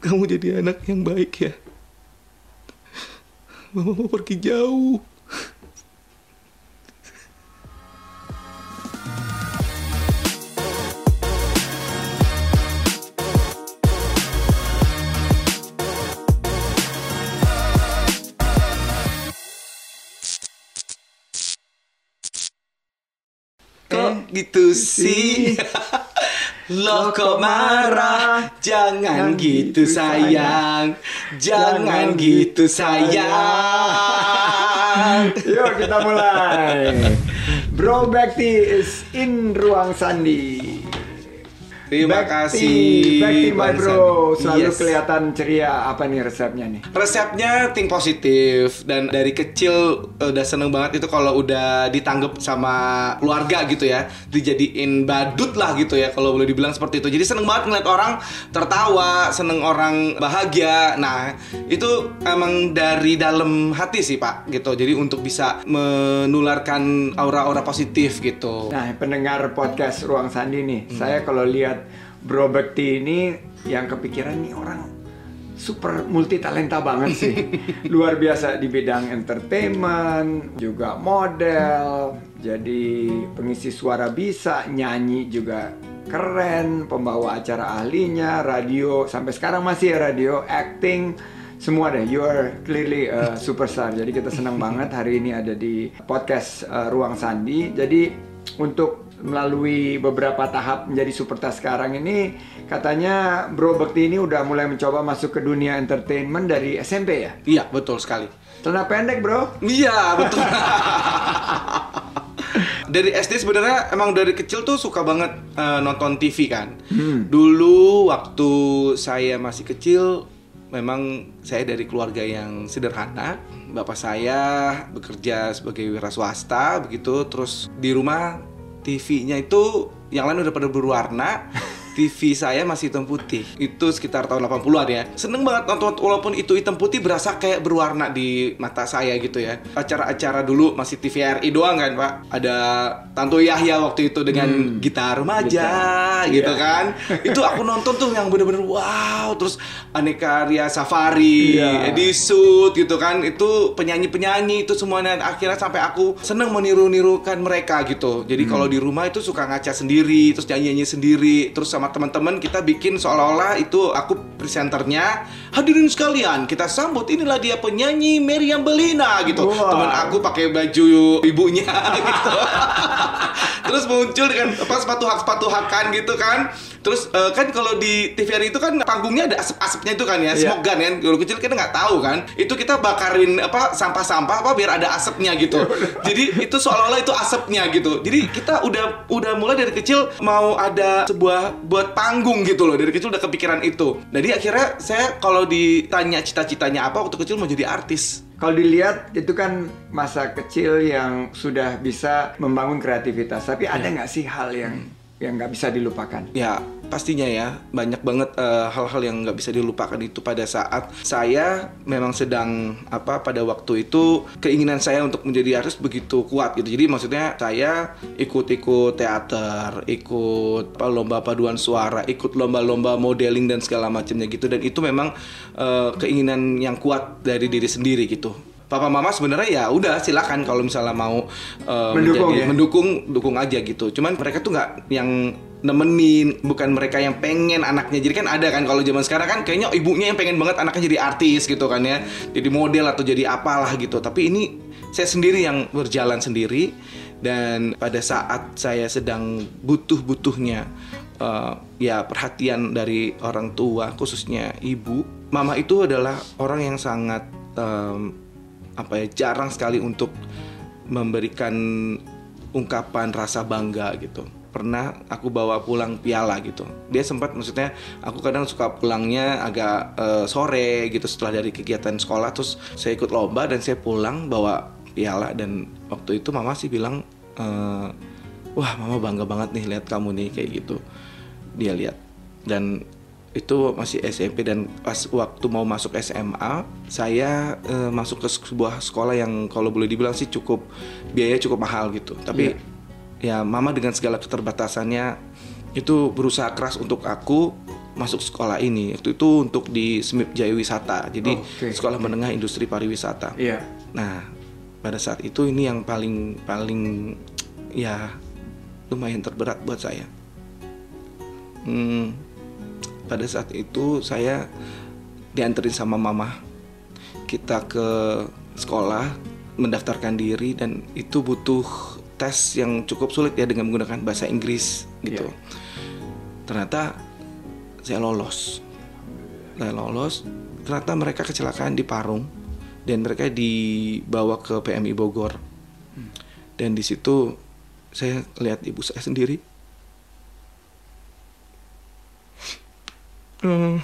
kamu jadi anak yang baik ya. Mama mau pergi jauh. Kok gitu sih? Lo kok marah? Jangan gitu sayang Jangan gitu sayang Yuk kita mulai. Bro Bekti is in ruang sandi. Terima Bekti, kasih Bekti my Bang bro, selalu Yes. kelihatan ceria. Apa nih resepnya nih? Resepnya think positif dan dari kecil udah seneng banget itu kalau udah ditanggep sama keluarga gitu ya dijadiin badut lah gitu ya kalau boleh dibilang seperti itu jadi seneng banget ngeliat orang tertawa seneng orang bahagia nah itu emang dari dalam hati sih pak gitu jadi untuk bisa menularkan aura-aura positif gitu Nah, pendengar podcast Ruang Sandi nih, Hmm. saya kalau lihat Bro Bekti ini yang kepikiran nih orang super multi talenta banget sih. Luar biasa di bidang entertainment, juga model, jadi pengisi suara bisa, nyanyi juga keren, pembawa acara ahlinya, radio, sampai sekarang masih ya radio, acting, semua deh. You are clearly a superstar. Jadi kita senang banget hari ini ada di podcast uh, Ruang Sandi. Jadi untuk melalui beberapa tahap menjadi superstar sekarang ini katanya Bro Bekti ini udah mulai mencoba masuk ke dunia entertainment dari SMP ya. iya betul sekali Celana pendek, Bro. Iya betul. dari SD sebenarnya emang dari kecil tuh suka banget eh, nonton TV kan. Dulu waktu saya masih kecil memang saya dari keluarga yang sederhana. Bapak saya bekerja sebagai wira swasta begitu. Terus di rumah TV-nya itu yang lain udah pada berwarna. TV saya masih hitam putih. Itu sekitar tahun 80-an ya. Seneng banget nonton walaupun itu hitam putih berasa kayak berwarna di mata saya gitu ya. Acara-acara dulu masih TVRI doang kan, Pak. Ada Tanto Yahya waktu itu dengan gitar remaja Gitar. gitu Iya. kan. itu aku nonton tuh yang bener-bener wow, terus Aneka Ria Safari. Edi Sud gitu kan. Itu penyanyi-penyanyi itu semuanya akhirnya sampai aku seneng meniru-nirukan mereka gitu. Jadi Hmm. kalau di rumah itu suka ngaca sendiri, terus nyanyi-nyanyi sendiri, terus sama teman-teman kita bikin seolah-olah itu aku presenternya. Hadirin sekalian, kita sambut inilah dia penyanyi Meriam Belina gitu. Wow. Teman aku pakai baju ibunya gitu. terus muncul dengan apa sepatu hak sepatu hakan gitu kan. Terus eh, kan kalau di TVRI itu kan panggungnya ada asap-asapnya itu kan ya, Iya. smoke gun kan. Dulu kecil kita nggak tahu kan. Itu kita bakarin apa sampah-sampah apa biar ada asapnya gitu. Jadi itu seolah-olah itu asapnya gitu. Jadi kita udah udah mulai dari kecil mau ada sebuah buat panggung gitu loh. Dari kecil udah kepikiran itu. Jadi akhirnya saya kalau ditanya cita-citanya apa waktu kecil mau jadi artis. Kalau dilihat itu kan masa kecil yang sudah bisa membangun kreativitas. Tapi ada nggak sih hal yang yang nggak bisa dilupakan? Ya pastinya ya. Banyak banget eh, hal-hal yang nggak bisa dilupakan itu pada saat saya memang sedang apa pada waktu itu keinginan saya untuk menjadi artis begitu kuat gitu. Jadi maksudnya saya ikut-ikut teater ikut apa, lomba paduan suara ikut lomba-lomba modeling dan segala macamnya gitu. Dan itu memang eh, keinginan yang kuat dari diri sendiri gitu Papa mama sebenarnya ya udah silakan kalau misalnya mau eh, Mendukung menjadi- ya? mendukung dukung aja gitu. Cuman mereka tuh nggak yang nemenin, bukan mereka yang pengen anaknya. Jadi kan ada kan kalau zaman sekarang kan kayaknya ibunya yang pengen banget anaknya jadi artis gitu kan ya, jadi model atau jadi apalah gitu. Tapi ini saya sendiri yang berjalan sendiri dan pada saat saya sedang butuh-butuhnya eh, ya perhatian dari orang tua khususnya ibu, mama itu adalah orang yang sangat em, apa ya jarang sekali untuk memberikan ungkapan rasa bangga gitu. Pernah aku bawa pulang piala gitu. Dia sempat maksudnya aku kadang suka pulangnya agak eh, sore gitu setelah dari kegiatan sekolah terus saya ikut lomba dan saya pulang bawa piala. Dan waktu itu mama sih bilang eh, wah mama bangga banget nih lihat kamu nih kayak gitu. Dia lihat. Dan itu masih SMP dan pas waktu mau masuk SMA saya eh, masuk ke sebuah sekolah yang kalau boleh dibilang sih cukup biaya cukup mahal gitu. Tapi ya mama dengan segala keterbatasannya itu berusaha keras untuk aku masuk sekolah ini. Waktu itu untuk di SMIP Jaya Wisata jadi Oke. sekolah menengah industri pariwisata. Iya. nah pada saat itu ini yang paling paling ya lumayan terberat buat saya. Hmm, pada saat itu saya dianterin sama mama kita ke sekolah mendaftarkan diri dan itu butuh tes yang cukup sulit ya dengan menggunakan bahasa Inggris gitu. Iya. ternyata saya lolos. Saya lolos ternyata mereka kecelakaan di Parung dan mereka dibawa ke PMI Bogor. Dan di situ saya lihat ibu saya sendiri Hmm,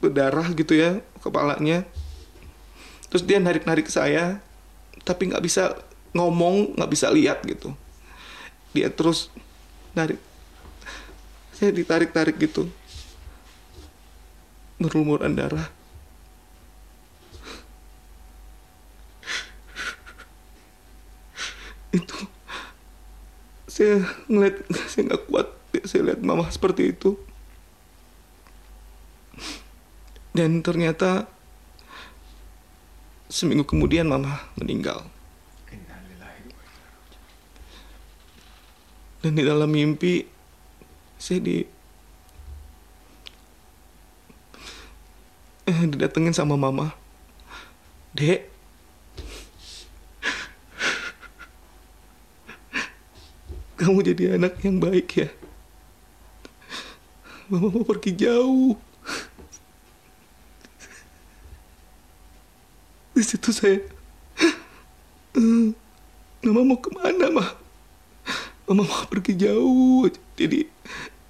berdarah gitu ya kepalanya. Terus dia narik-narik saya tapi nggak bisa ngomong nggak bisa lihat gitu. Dia terus narik. Saya ditarik-tarik gitu. Berlumuran darah. Itu saya ngeliat saya nggak kuat saya lihat mama seperti itu dan ternyata seminggu kemudian mama meninggal. Dan di dalam mimpi saya di eh, didatengin sama mama. Dek. Kamu jadi anak yang baik ya? Mama mau pergi jauh di situ saya "Eh, mama mau ke mana mah mama mau pergi jauh. Jadi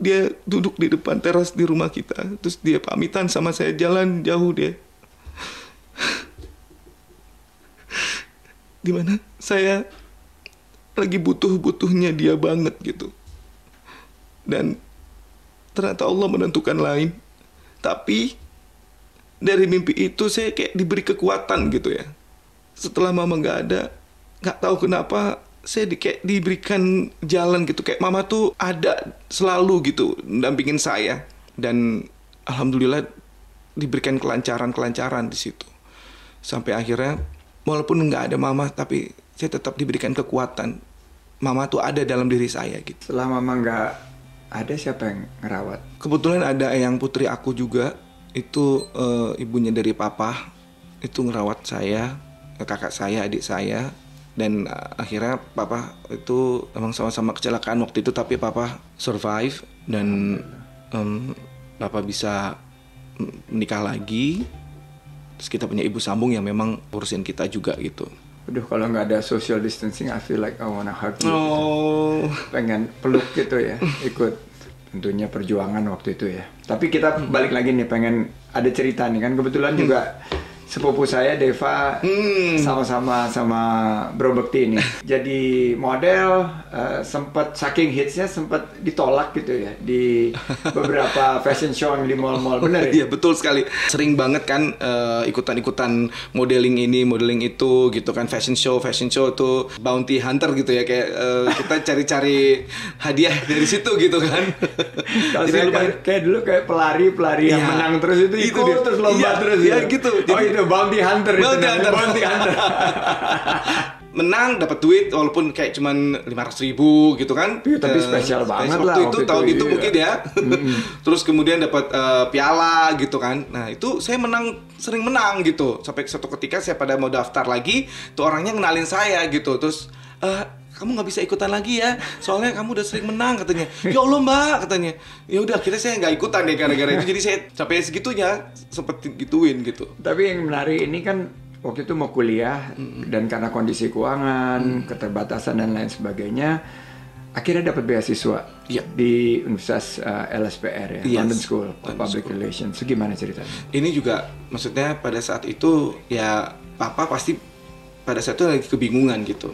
dia duduk di depan teras di rumah kita. Terus dia pamitan sama saya jalan jauh dia. Di mana saya lagi butuh-butuhnya dia banget gitu. Dan ternyata Allah menentukan lain. Tapi dari mimpi itu saya kayak diberi kekuatan gitu ya. Setelah mama nggak ada nggak tahu kenapa saya di, kayak diberikan jalan gitu. Kayak mama tuh ada selalu gitu dampingin saya. Dan alhamdulillah diberikan kelancaran-kelancaran di situ. Sampai akhirnya walaupun nggak ada mama tapi saya tetap diberikan kekuatan. Mama tuh ada dalam diri saya gitu. Setelah mama nggak ada siapa yang ngerawat? kebetulan ada yang putri aku juga itu eh, ibunya dari papa itu ngerawat saya kakak saya adik saya dan eh, akhirnya papa itu emang sama-sama kecelakaan waktu itu tapi papa survive dan em, papa bisa menikah lagi. Terus kita punya ibu sambung yang memang urusin kita juga gitu. Aduh kalau nggak ada social distancing, I feel like I wanna hug you. oh. Pengen peluk gitu ya, ikut tentunya perjuangan waktu itu ya. Tapi kita balik lagi nih, pengen ada cerita nih kan. Kebetulan juga sepupu saya Deva Hmm. sama-sama sama Bro Bekti ini. Jadi model eh, sempat saking hitsnya sempat ditolak gitu ya di beberapa fashion show yang di mall-mall. Bener ya? Iya betul sekali. Sering banget kan eh, ikutan-ikutan modeling ini, modeling itu gitu kan fashion show, fashion show tuh bounty hunter gitu ya kayak eh, kita cari-cari hadiah dari situ gitu kan. Jadi lumayan kayak, kayak dulu kayak pelari-pelari yang Iya. menang terus itu Itu ikut dia. terus lomba Iya, terus iya, gitu. oh Jadi- itu bounty hunter itu Bounty hunter. bounty hunter. menang dapat duit walaupun kayak cuman lima ribu gitu kan Iya, tapi Eh, spesial banget waktu lah itu waktu itu, tahun itu iya. mungkin ya terus kemudian dapat eh, piala gitu kan nah itu saya menang sering menang gitu sampai suatu ketika saya pada mau daftar lagi tuh orangnya kenalin saya gitu terus eh kamu nggak bisa ikutan lagi ya. Soalnya kamu udah sering menang katanya. Ya allah mbak katanya. Ya udah kita saya nggak ikutan deh gara-gara itu. Jadi saya sampai segitunya sempet gituin gitu. Tapi yang menarik ini kan waktu itu mau kuliah dan karena kondisi keuangan, keterbatasan dan lain sebagainya, akhirnya dapat beasiswa Iya. di Universitas uh, LSPR ya, Yes, London School of London Public School. Relations. So, gimana ceritanya? ini juga maksudnya pada saat itu ya papa pasti pada saat itu lagi kebingungan gitu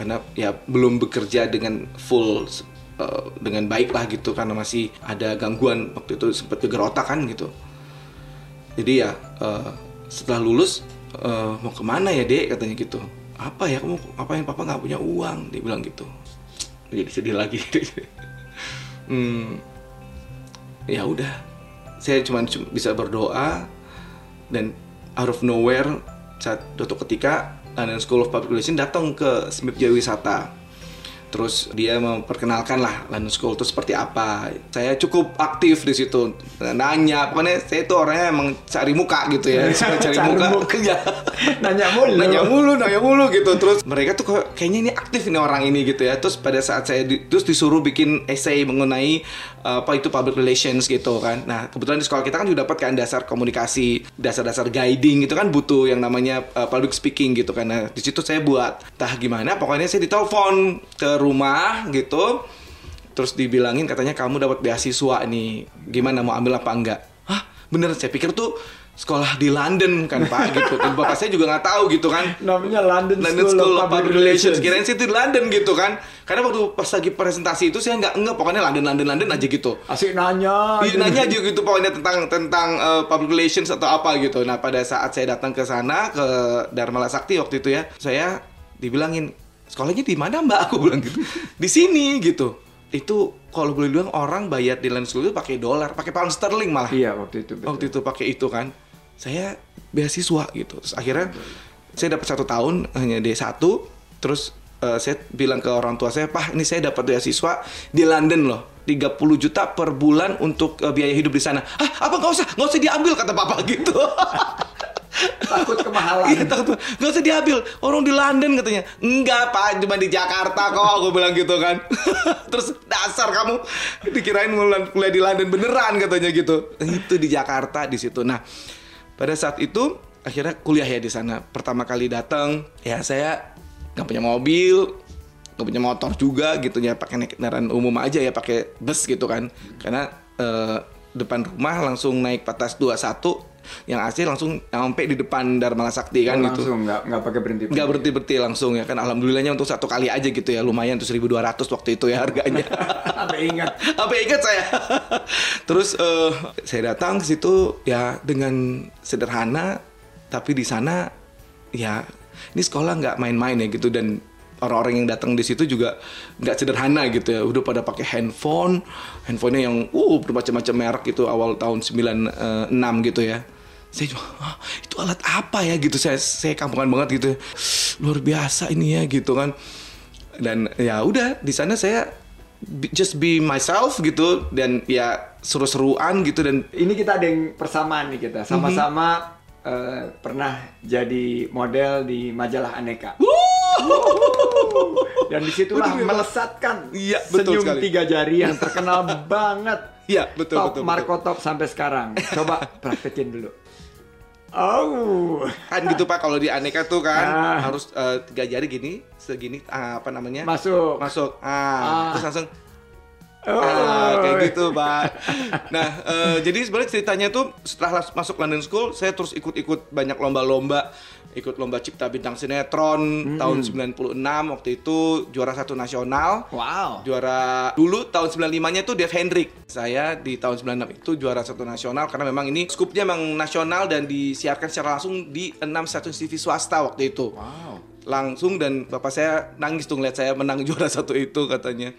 karena ya belum bekerja dengan full eh, dengan baik lah gitu karena masih ada gangguan. Waktu itu sempat geger otak kan gitu. Jadi ya eh, setelah lulus eh, mau ke mana ya dek? Katanya gitu. Apa ya kamu apa yang papa nggak punya uang? Dia bilang gitu. Jadi sedih lagi. Hmm, ya udah. Saya cuma cum- bisa berdoa dan out of nowhere saat suatu ketika London School of Public Relations datang ke Smith Jaya Wisata terus dia memperkenalkan lah London School itu seperti apa. Saya cukup aktif di situ. Nanya pokoknya saya itu orangnya emang cari muka gitu ya. Cari, Cari muka, muka. Ya. Nanya mulu. nanya mulu nanya mulu gitu. Terus mereka tuh kok kayaknya ini aktif ini orang ini gitu ya. Terus pada saat saya di- terus disuruh bikin essay mengenai uh, apa itu public relations gitu kan. Nah kebetulan di sekolah kita kan juga dapat kan dasar komunikasi dasar-dasar guiding itu kan. Butuh yang namanya uh, public speaking gitu kan. Nah di situ saya buat tah gimana? Pokoknya saya ditelepon ke rumah gitu terus dibilangin katanya kamu dapat beasiswa nih. Gimana mau ambil apa enggak? Hah? Bener saya pikir tuh sekolah di London kan pak gitu. Dan bapak saya juga nggak tahu gitu kan. Namanya London, London School of Public Relations. Kirain sih itu di London gitu kan. Karena waktu pas lagi presentasi itu saya nggak nggak pokoknya London London London aja gitu. Asik nanya. Iya, nanya aja gitu pokoknya tentang tentang uh, public relations atau apa gitu. Nah pada saat saya datang ke sana ke Dharma Sakti waktu itu ya, saya dibilangin sekolahnya di mana mbak? Aku bilang gitu. Di sini gitu. Itu kalau boleh bilang orang bayar di London School itu pakai dolar, pakai pound sterling malah. Iya waktu itu. Betul. Waktu itu pakai itu kan. Saya beasiswa gitu. Terus akhirnya saya dapat satu tahun hanya D1 terus eh, saya bilang ke orang tua saya, "Pak, ini saya dapat beasiswa di London loh. 30 juta per bulan untuk eh, biaya hidup di sana." "Ah, apa nggak usah, nggak usah diambil," kata papa gitu. Takut kemahalan. Iya. Nggak usah diambil. Orang di London katanya. Enggak pak, cuma di Jakarta kok. Aku bilang gitu kan. Terus dasar kamu dikirain mulai di London beneran katanya gitu. Itu di Jakarta di situ. Nah pada saat itu akhirnya kuliah ya di sana. Pertama kali datang ya saya nggak punya mobil, nggak punya motor juga gitu ya pakai naik kendaraan umum aja ya pakai bus gitu kan. Karena eh, depan rumah langsung naik patas 21 yang AC langsung sampai di depan Dharma Sakti kan gitu. langsung nggak nggak pakai berhenti. Nggak berhenti berhenti langsung ya kan alhamdulillahnya untuk satu kali aja gitu ya lumayan tuh 1200 waktu itu ya harganya. Sampai ingat. Apa ingat saya? Terus eh, saya datang ke situ ya dengan sederhana tapi di sana ya ini sekolah nggak main-main ya gitu dan orang-orang yang datang di situ juga nggak sederhana gitu ya udah pada pakai handphone handphonenya yang uh bermacam-macam merek gitu awal tahun 96 gitu ya saya cuma "Hah, itu alat apa ya gitu saya saya kampungan banget gitu luar biasa ini ya gitu kan dan ya udah di sana saya just be myself gitu dan ya seru-seruan gitu dan Ini kita ada yang persamaan nih kita. Sama-sama eh, pernah jadi model di majalah Aneka. Dan di situlah Waduh, melesatkan Iya, betul senyum sekali. tiga jari yang terkenal banget. Iya, betul, top betul, betul. Marco top sampai sekarang. Coba praktekin dulu. Oh, kan gitu pak kalau di aneka tuh kan Ah. harus eh, tiga jari gini segini ah, apa namanya masuk. masuk ah, Ah. terus langsung Oh. ah, kayak gitu pak nah eh, jadi sebenarnya ceritanya tuh setelah masuk London School saya terus ikut-ikut banyak lomba-lomba ikut lomba cipta bintang sinetron tahun 96 waktu itu juara satu nasional Wow. juara dulu tahun 95-nya tuh Dev Hendrik. Saya di tahun 96 itu juara satu nasional karena memang ini skupnya memang nasional dan disiarkan secara langsung di 6 stasiun TV swasta waktu itu. Wow. Langsung dan bapak saya nangis tuh ngeliat saya menang juara satu itu katanya.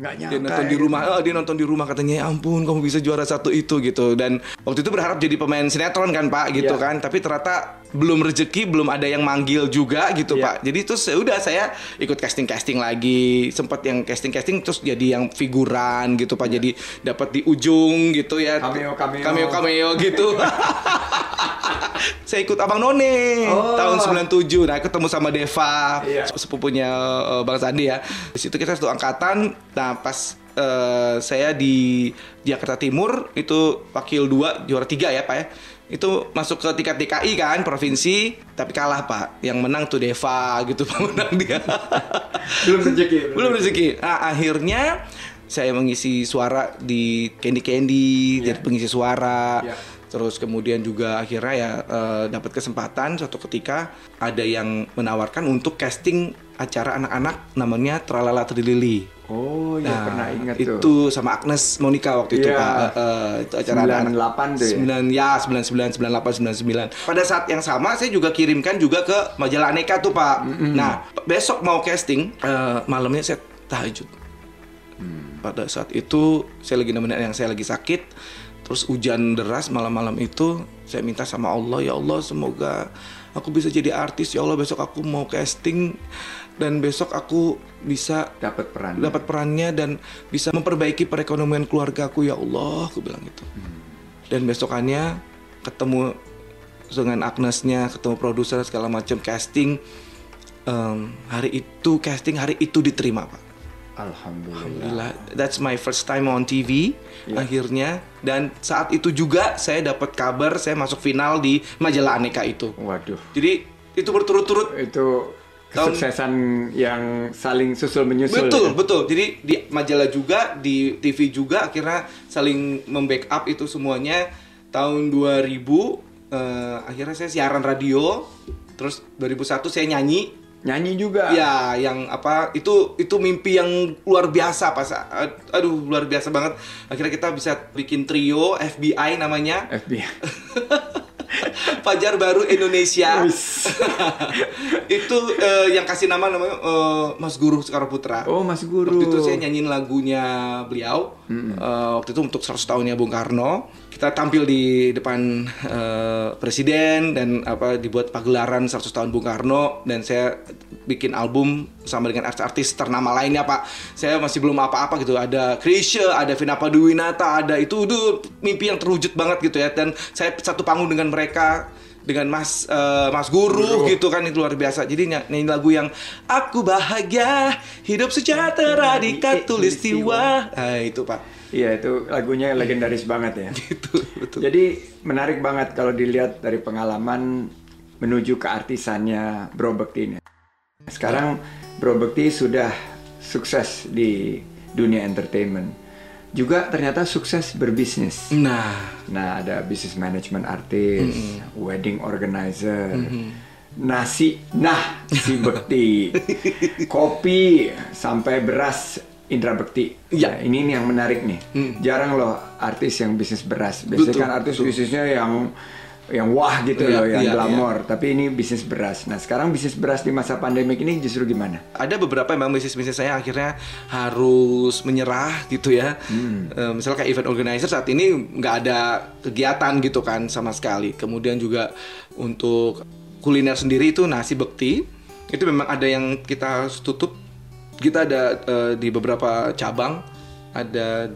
Nggak nyangka. Dia nonton di ya. rumah, oh, dia nonton di rumah katanya ya ampun kamu bisa juara satu itu gitu dan waktu itu berharap jadi pemain sinetron kan pak gitu Iya. kan tapi ternyata belum rezeki belum ada yang manggil juga gitu Iya. pak jadi terus ya udah saya ikut casting casting lagi sempat yang casting casting terus jadi yang figuran gitu pak jadi dapat di ujung gitu ya Cameo, cameo. cameo cameo gitu saya ikut abang none Oh. tahun 97 nah ketemu sama Deva Iya. sepupunya eh, bang Sandi ya di situ kita satu angkatan nah pas eh, saya di Jakarta Timur itu wakil dua juara tiga ya pak ya itu masuk ke tingkat DKI kan provinsi tapi kalah pak yang menang tuh Deva gitu pak menang dia Belum rezeki. belum rezeki nah akhirnya saya mengisi suara di Candy Candy Iya. jadi pengisi suara Iya. Terus kemudian juga akhirnya ya eh, dapat kesempatan suatu ketika ada yang menawarkan untuk casting acara anak-anak namanya Tralala Trilili Oh, ya Nah, pernah ingat itu tuh. sama Agnes Monica waktu itu Iya. Pak. Eh, eh, itu acara anak-anak 98 tuh ya? 9 ya 99 98 99. Pada saat yang sama saya juga kirimkan juga ke majalah Aneka tuh Pak. Nah, besok mau casting eh, malamnya saya tahajud. Hmm. Pada saat itu saya lagi nemenin yang saya lagi sakit. Terus hujan deras malam-malam itu saya minta sama Allah ya Allah semoga aku bisa jadi artis. Ya Allah besok aku mau casting dan besok aku bisa Dapat peran. dapat perannya dan bisa memperbaiki perekonomian keluargaku ya Allah aku bilang gitu. Dan besokannya ketemu dengan Agnesnya ketemu produser segala macam casting Em, hari itu casting hari itu diterima pak Alhamdulillah. Alhamdulillah that's my first time on TV akhirnya dan saat itu juga saya dapat kabar saya masuk final di majalah Aneka itu Waduh. jadi itu berturut-turut Itu Tahun- kesuksesan yang saling susul menyusul. Betul, ya? betul. Jadi di majalah juga, di TV juga akhirnya saling membackup itu semuanya. Tahun 2000 eh, akhirnya saya siaran radio. Terus 2001 saya nyanyi. Nyanyi juga. Ya, yang apa itu itu mimpi yang luar biasa pas aduh luar biasa banget. Akhirnya kita bisa bikin trio FBI namanya FBI. Fajar Baru Indonesia. Itu eh, yang kasih nama namanya eh, Mas Guru Soekarno Putra. Oh, Mas Guru. Waktu itu saya nyanyiin lagunya beliau. Eh, waktu itu untuk 100 tahunnya Bung Karno. Kita tampil di depan eh, presiden dan apa dibuat pagelaran 100 tahun Bung Karno dan saya bikin album sama dengan artis-artis ternama lainnya Pak. Saya masih belum apa-apa gitu. Ada Krisya, ada Vina Paduwinata, ada itu itu mimpi yang terwujud banget gitu ya. Dan saya satu panggung dengan mereka dengan Mas eh, Mas Guru, gitu kan itu luar biasa. Jadi ny- nyanyi lagu yang aku bahagia hidup sejahtera di katulistiwa. Nah, itu Pak. Iya, itu lagunya legendaris banget ya. Itu betul. Jadi menarik banget kalau dilihat dari pengalaman menuju ke artisannya Bro Bekti ini. Sekarang Bro Bekti sudah sukses di dunia entertainment. Juga ternyata sukses berbisnis. Nah, Nah, ada business management artis, wedding organizer, nasi, nah si Bekti, kopi sampai beras Indra Bekti. Iya. Nah, ini nih yang menarik nih. Jarang loh artis yang bisnis beras. Biasanya Betul, kan artis bisnisnya yang yang wah gitu Iya, loh, yang iya, glamor. Tapi ini bisnis beras. Nah, sekarang bisnis beras di masa pandemik ini justru gimana? ada beberapa memang bisnis-bisnis saya akhirnya harus menyerah gitu ya. Eh, misalnya kayak event organizer saat ini nggak ada kegiatan gitu kan sama sekali. Kemudian juga untuk kuliner sendiri itu nasi bekti itu memang ada yang kita harus tutup. Kita ada eh, di beberapa cabang ada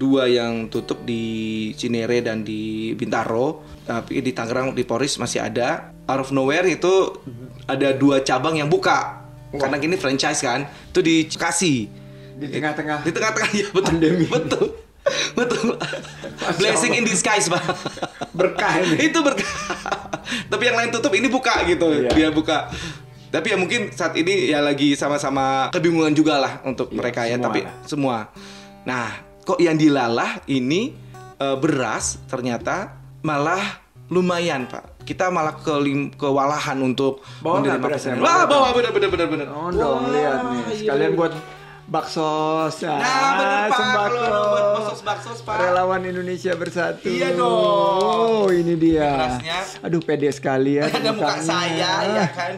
dua yang tutup di Cinere dan di Bintaro tapi di Tangerang di Poris masih ada. Out of nowhere itu ada dua cabang yang buka. Karena gini franchise kan itu di Bekasi Di tengah-tengah. Di tengah-tengah ya betul. Pandemi. betul. Betul. Blessing in disguise pak. Berkah ini. itu berkah. Tapi yang lain tutup ini buka gitu. Iya. dia buka. Tapi ya mungkin saat ini ya lagi sama-sama kebingungan juga lah untuk Iya, mereka ya semua tapi semua. Nah kok yang dilalah ini eh, beras ternyata malah lumayan pak kita malah kelim kewalahan untuk Bawa menerima berasnya? pesanan. wah bawa bener bener bener bener Oh dong, lihat nih. iya, Sekalian bener. buat bakso. Nah, bener, Pak. Buat baksos-baksos, Pak. Relawan Indonesia bersatu. Iya dong. Oh, ini dia. Berasnya. Aduh, pede sekali ya. ada muka saya ya kan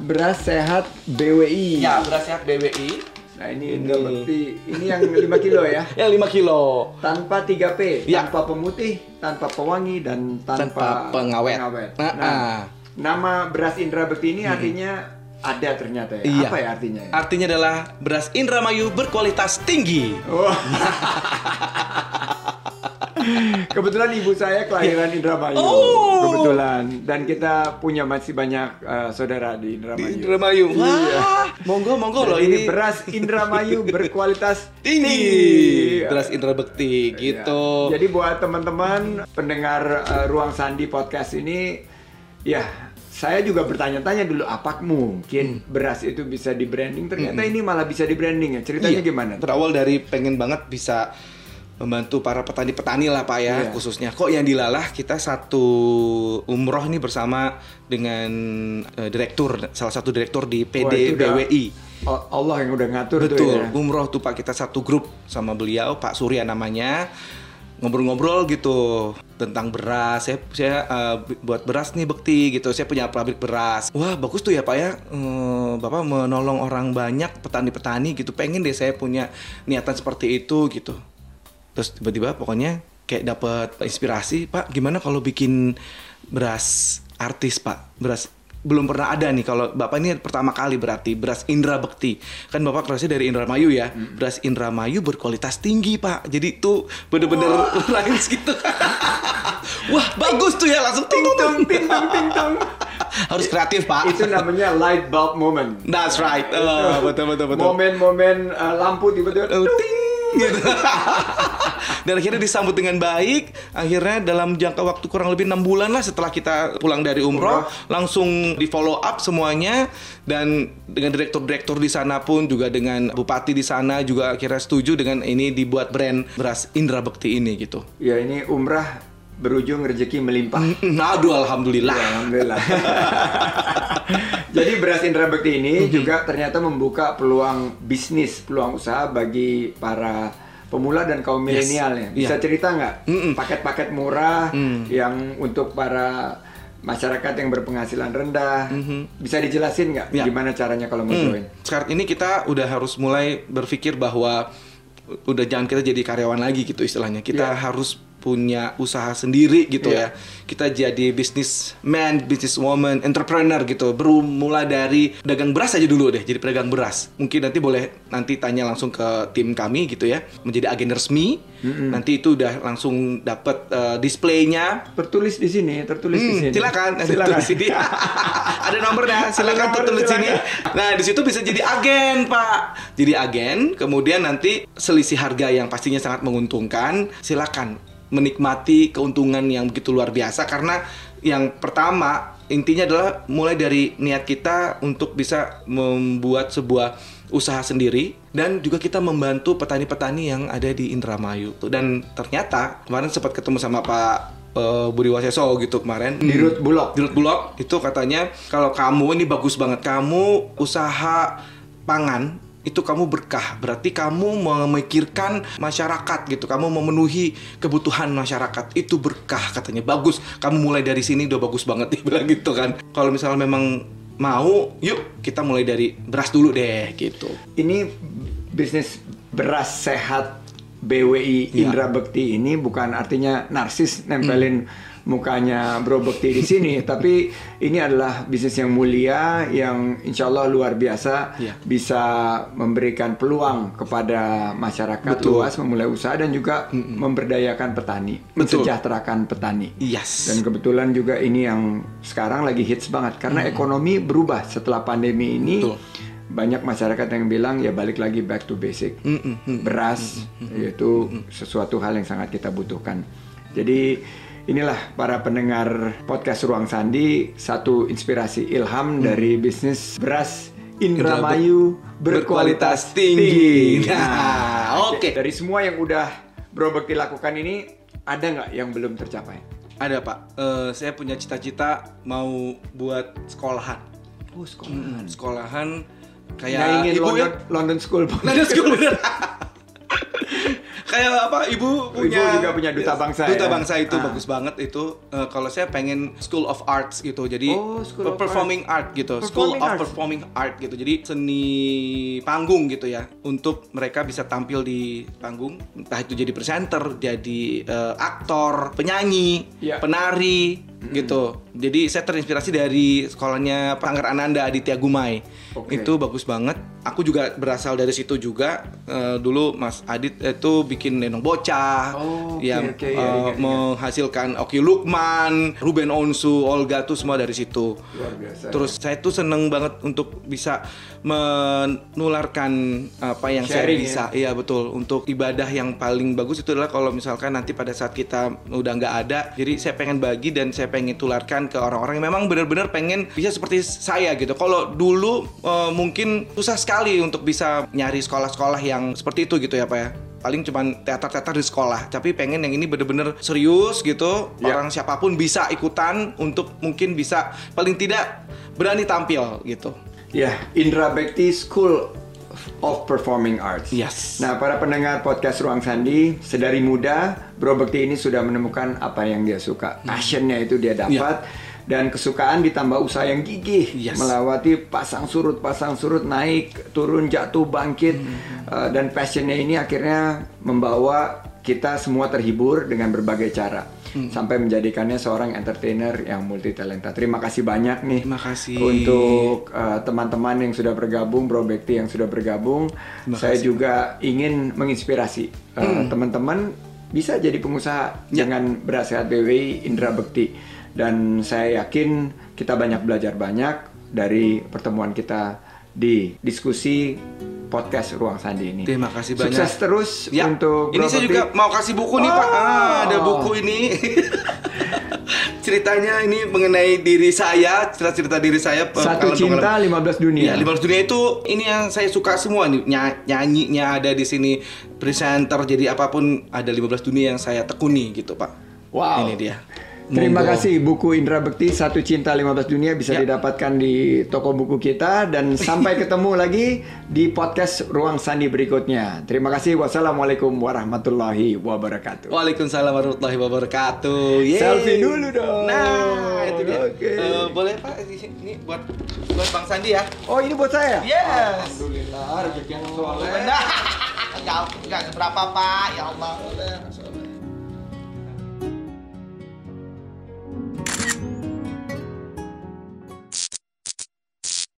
Beras sehat BWI. ya beras sehat BWI Nah, ini Ini. Bekti. Ini yang 5 kilo ya. yang 5 kilo Tanpa 3P, Ya. tanpa pemutih, tanpa pewangi dan tanpa, Tanpa pengawet. Ah, Nah, ah. nama beras Indra Bekti ini artinya ada ternyata ya. Iya. Apa ya artinya? Ya? Artinya adalah beras Indramayu berkualitas tinggi. Wah. Kebetulan ibu saya kelahiran Indramayu. Oh. Kebetulan dan kita punya masih banyak eh, saudara di Indramayu. Di Indramayu. Iya. Monggo monggo loh ini beras Indramayu berkualitas tinggi. Beras Indra Bekti gitu. Jadi buat teman-teman pendengar eh, Ruang Sandi podcast ini ya saya juga bertanya-tanya dulu apa mungkin beras itu bisa di branding ternyata ini malah bisa di branding ya ceritanya Iya, gimana Berawal dari pengen banget bisa membantu para petani-petani lah Pak ya Iya. khususnya. Kok yang dilalah kita satu umroh nih bersama dengan eh, direktur salah satu direktur di Wah, PD udah BWI. Allah yang udah ngatur tuh Betul, ya umroh tuh Pak kita satu grup sama beliau Pak Surya namanya ngobrol-ngobrol gitu tentang beras. Saya saya eh, buat beras nih bekti gitu. Saya punya pabrik beras. Wah bagus tuh ya Pak ya. Eh, Bapak menolong orang banyak petani-petani gitu. Pengen deh saya punya niatan seperti itu gitu. Terus tiba-tiba pokoknya kayak dapat inspirasi, Pak, gimana kalau bikin beras artis, Pak? Beras belum pernah ada nih kalau Bapak ini pertama kali berarti beras Indra Bekti. Kan Bapak kerasnya dari Indramayu ya. Beras Indramayu berkualitas tinggi, Pak. Jadi itu bener-bener lain gitu. Wah, bagus tuh ya langsung ting Tung, ting, tung, ting, tung. Harus kreatif, Pak. Itu namanya light bulb moment. That's right. Oh, betul betul betul. Momen-momen uh, lampu tiba-tiba Oh, ting gitu. Dan akhirnya disambut dengan baik. Akhirnya dalam jangka waktu kurang lebih enam bulan lah setelah kita pulang dari umroh, langsung di follow up semuanya. Dan dengan direktur-direktur di sana pun juga dengan bupati di sana juga akhirnya setuju dengan ini dibuat brand beras Indra Bekti ini gitu. Ya ini umrah berujung rezeki melimpah. Nah, aduh alhamdulillah. Alhamdulillah. Jadi beras Indra Bekti ini juga ternyata membuka peluang bisnis, peluang usaha bagi para pemula dan kaum Yes. milenial ya. Bisa Iya. cerita nggak Mm-mm. paket-paket murah yang untuk para masyarakat yang berpenghasilan rendah bisa dijelasin nggak Ya. gimana caranya kalau mau join? Sekarang ini kita udah harus mulai berpikir bahwa udah jangan kita jadi karyawan lagi gitu istilahnya. Kita Iya. harus punya usaha sendiri gitu Iya. ya. Kita jadi businessman, businesswoman, entrepreneur gitu. Baru mulai dari dagang beras aja dulu deh, jadi pedagang beras. Mungkin nanti boleh nanti tanya langsung ke tim kami gitu ya, menjadi agen resmi. Nanti itu udah langsung dapat eh, displaynya Tertulis di sini, tertulis di Hmm, sini. silakan Silakan. tulis sini. ada nomornya, silakan nomor, tertulis silakan. sini. Nah, di situ bisa jadi agen, Pak. Jadi agen, kemudian nanti selisih harga yang pastinya sangat menguntungkan, silakan menikmati keuntungan yang begitu luar biasa. Karena yang pertama intinya adalah mulai dari niat kita untuk bisa membuat sebuah usaha sendiri dan juga kita membantu petani-petani yang ada di Indramayu. Dan ternyata kemarin sempat ketemu sama Pak eh, Budi Waseso gitu kemarin. Di Root Bulog. di Root Bulog. Itu katanya kalau kamu ini bagus banget. Kamu usaha pangan itu kamu berkah. Berarti kamu memikirkan masyarakat gitu. Kamu memenuhi kebutuhan masyarakat. Itu berkah katanya. Bagus. Kamu mulai dari sini udah bagus banget. Dia bilang gitu kan. Kalau misalnya memang mau yuk kita mulai dari beras dulu deh gitu. Ini bisnis beras sehat BWI Iya. Indra Bekti ini bukan artinya narsis nempelin mukanya Bro Bekti di sini, tapi ini adalah bisnis yang mulia yang insya Allah luar biasa Iya. bisa memberikan peluang kepada masyarakat Betul. luas memulai usaha dan juga memberdayakan petani, Betul. mensejahterakan petani. yes Dan kebetulan juga ini yang sekarang lagi hits banget karena ekonomi berubah setelah pandemi ini. Betul. Banyak masyarakat yang bilang ya balik lagi back to basic. Beras yaitu sesuatu hal yang sangat kita butuhkan. Jadi inilah para pendengar podcast Ruang Sandi satu inspirasi ilham dari bisnis beras Indramayu berkualitas tinggi. Nah, oke. Dari semua yang udah Bro Bekti lakukan ini ada nggak yang belum tercapai? ada pak Eh, saya punya cita-cita mau buat sekolahan Oh, sekolah. Hmm, sekolahan kayak Nyaingin ibu London, ya London School. Nada school bener kayak apa ibu punya juga punya duta bangsa duta ya? bangsa itu Ah. bagus banget itu Eh, kalau saya pengen school of arts gitu jadi Oh, performing art gitu Performing school of arts. performing art gitu jadi seni panggung gitu ya untuk mereka bisa tampil di panggung entah itu jadi presenter jadi eh, aktor penyanyi Iya. penari gitu jadi saya terinspirasi dari sekolahnya Panggar Ananda Aditya Gumai Oke. itu bagus banget. Aku juga berasal dari situ juga. Eh, dulu Mas Adit itu bikin Nenong Bocah Oh, oke, yang oke, iya, eh, ingat, ingat. menghasilkan Oki Lukman, Ruben Onsu, Olga tuh semua dari situ. Luar biasa. Terus saya tuh seneng banget untuk bisa menularkan apa yang Sharing, saya bisa. Iya betul. Untuk ibadah yang paling bagus itu adalah kalau misalkan nanti pada saat kita udah nggak ada, jadi saya pengen bagi dan saya pengen tularkan ke orang-orang yang memang benar-benar pengen bisa seperti saya gitu. Kalau dulu eh, mungkin susah sekali untuk bisa nyari sekolah-sekolah yang seperti itu gitu ya pak ya. Paling cuman teater-teater di sekolah, tapi pengen yang ini bener-bener serius gitu. Ya. Orang siapa pun bisa ikutan untuk mungkin bisa paling tidak berani tampil gitu. Ya, Indra Bekti School of Performing Arts. Yes. Nah, para pendengar podcast Ruang Sandi, sedari muda, Bro Bekti ini sudah menemukan apa yang dia suka. Passionnya itu dia dapat. Dan kesukaan ditambah usaha yang gigih. Yes. Melewati pasang surut, pasang surut, naik, turun, jatuh, bangkit. Uh, dan passionnya ini akhirnya membawa kita semua terhibur dengan berbagai cara Hmm. sampai menjadikannya seorang entertainer yang multi talenta. Terima kasih banyak nih. Terima kasih. untuk uh, teman-teman yang sudah bergabung, Bro Bekti yang sudah bergabung. Terima Saya kasih. juga ingin menginspirasi uh, teman-teman bisa jadi pengusaha Ya. dengan beras sehat BWI Indra Bekti dan saya yakin kita banyak belajar banyak dari pertemuan kita di diskusi podcast Ruang Sandi ini. Terima kasih banyak. Sukses terus Ya, untuk ini saya juga mau kasih buku nih Pak. Oh. Ah, ada buku ini. Ceritanya ini mengenai diri saya, cerita-cerita diri saya. Satu cinta 15 dunia. Iya, 15 dunia itu ini yang saya suka semua nih. Ny- nyanyinya ada di sini, presenter jadi apa pun ada 15 dunia yang saya tekuni gitu, Pak. Wow. Ini dia. Terima Monggo. kasih buku Indra Bekti Satu Cinta 15 Dunia bisa Ya. didapatkan di toko buku kita dan sampai ketemu lagi di podcast Ruang Sandi berikutnya. Terima kasih. Wassalamualaikum warahmatullahi wabarakatuh. Waalaikumsalam warahmatullahi wabarakatuh. Yeay. Selfie dulu dong. Nah, itu dia. Oke. Eh, boleh Pak ini buat buat Bang Sandi ya. Oh ini buat saya? Yes. Alhamdulillah rezeki yang soleh. Enggak enggak seberapa Pak. Ya Allah.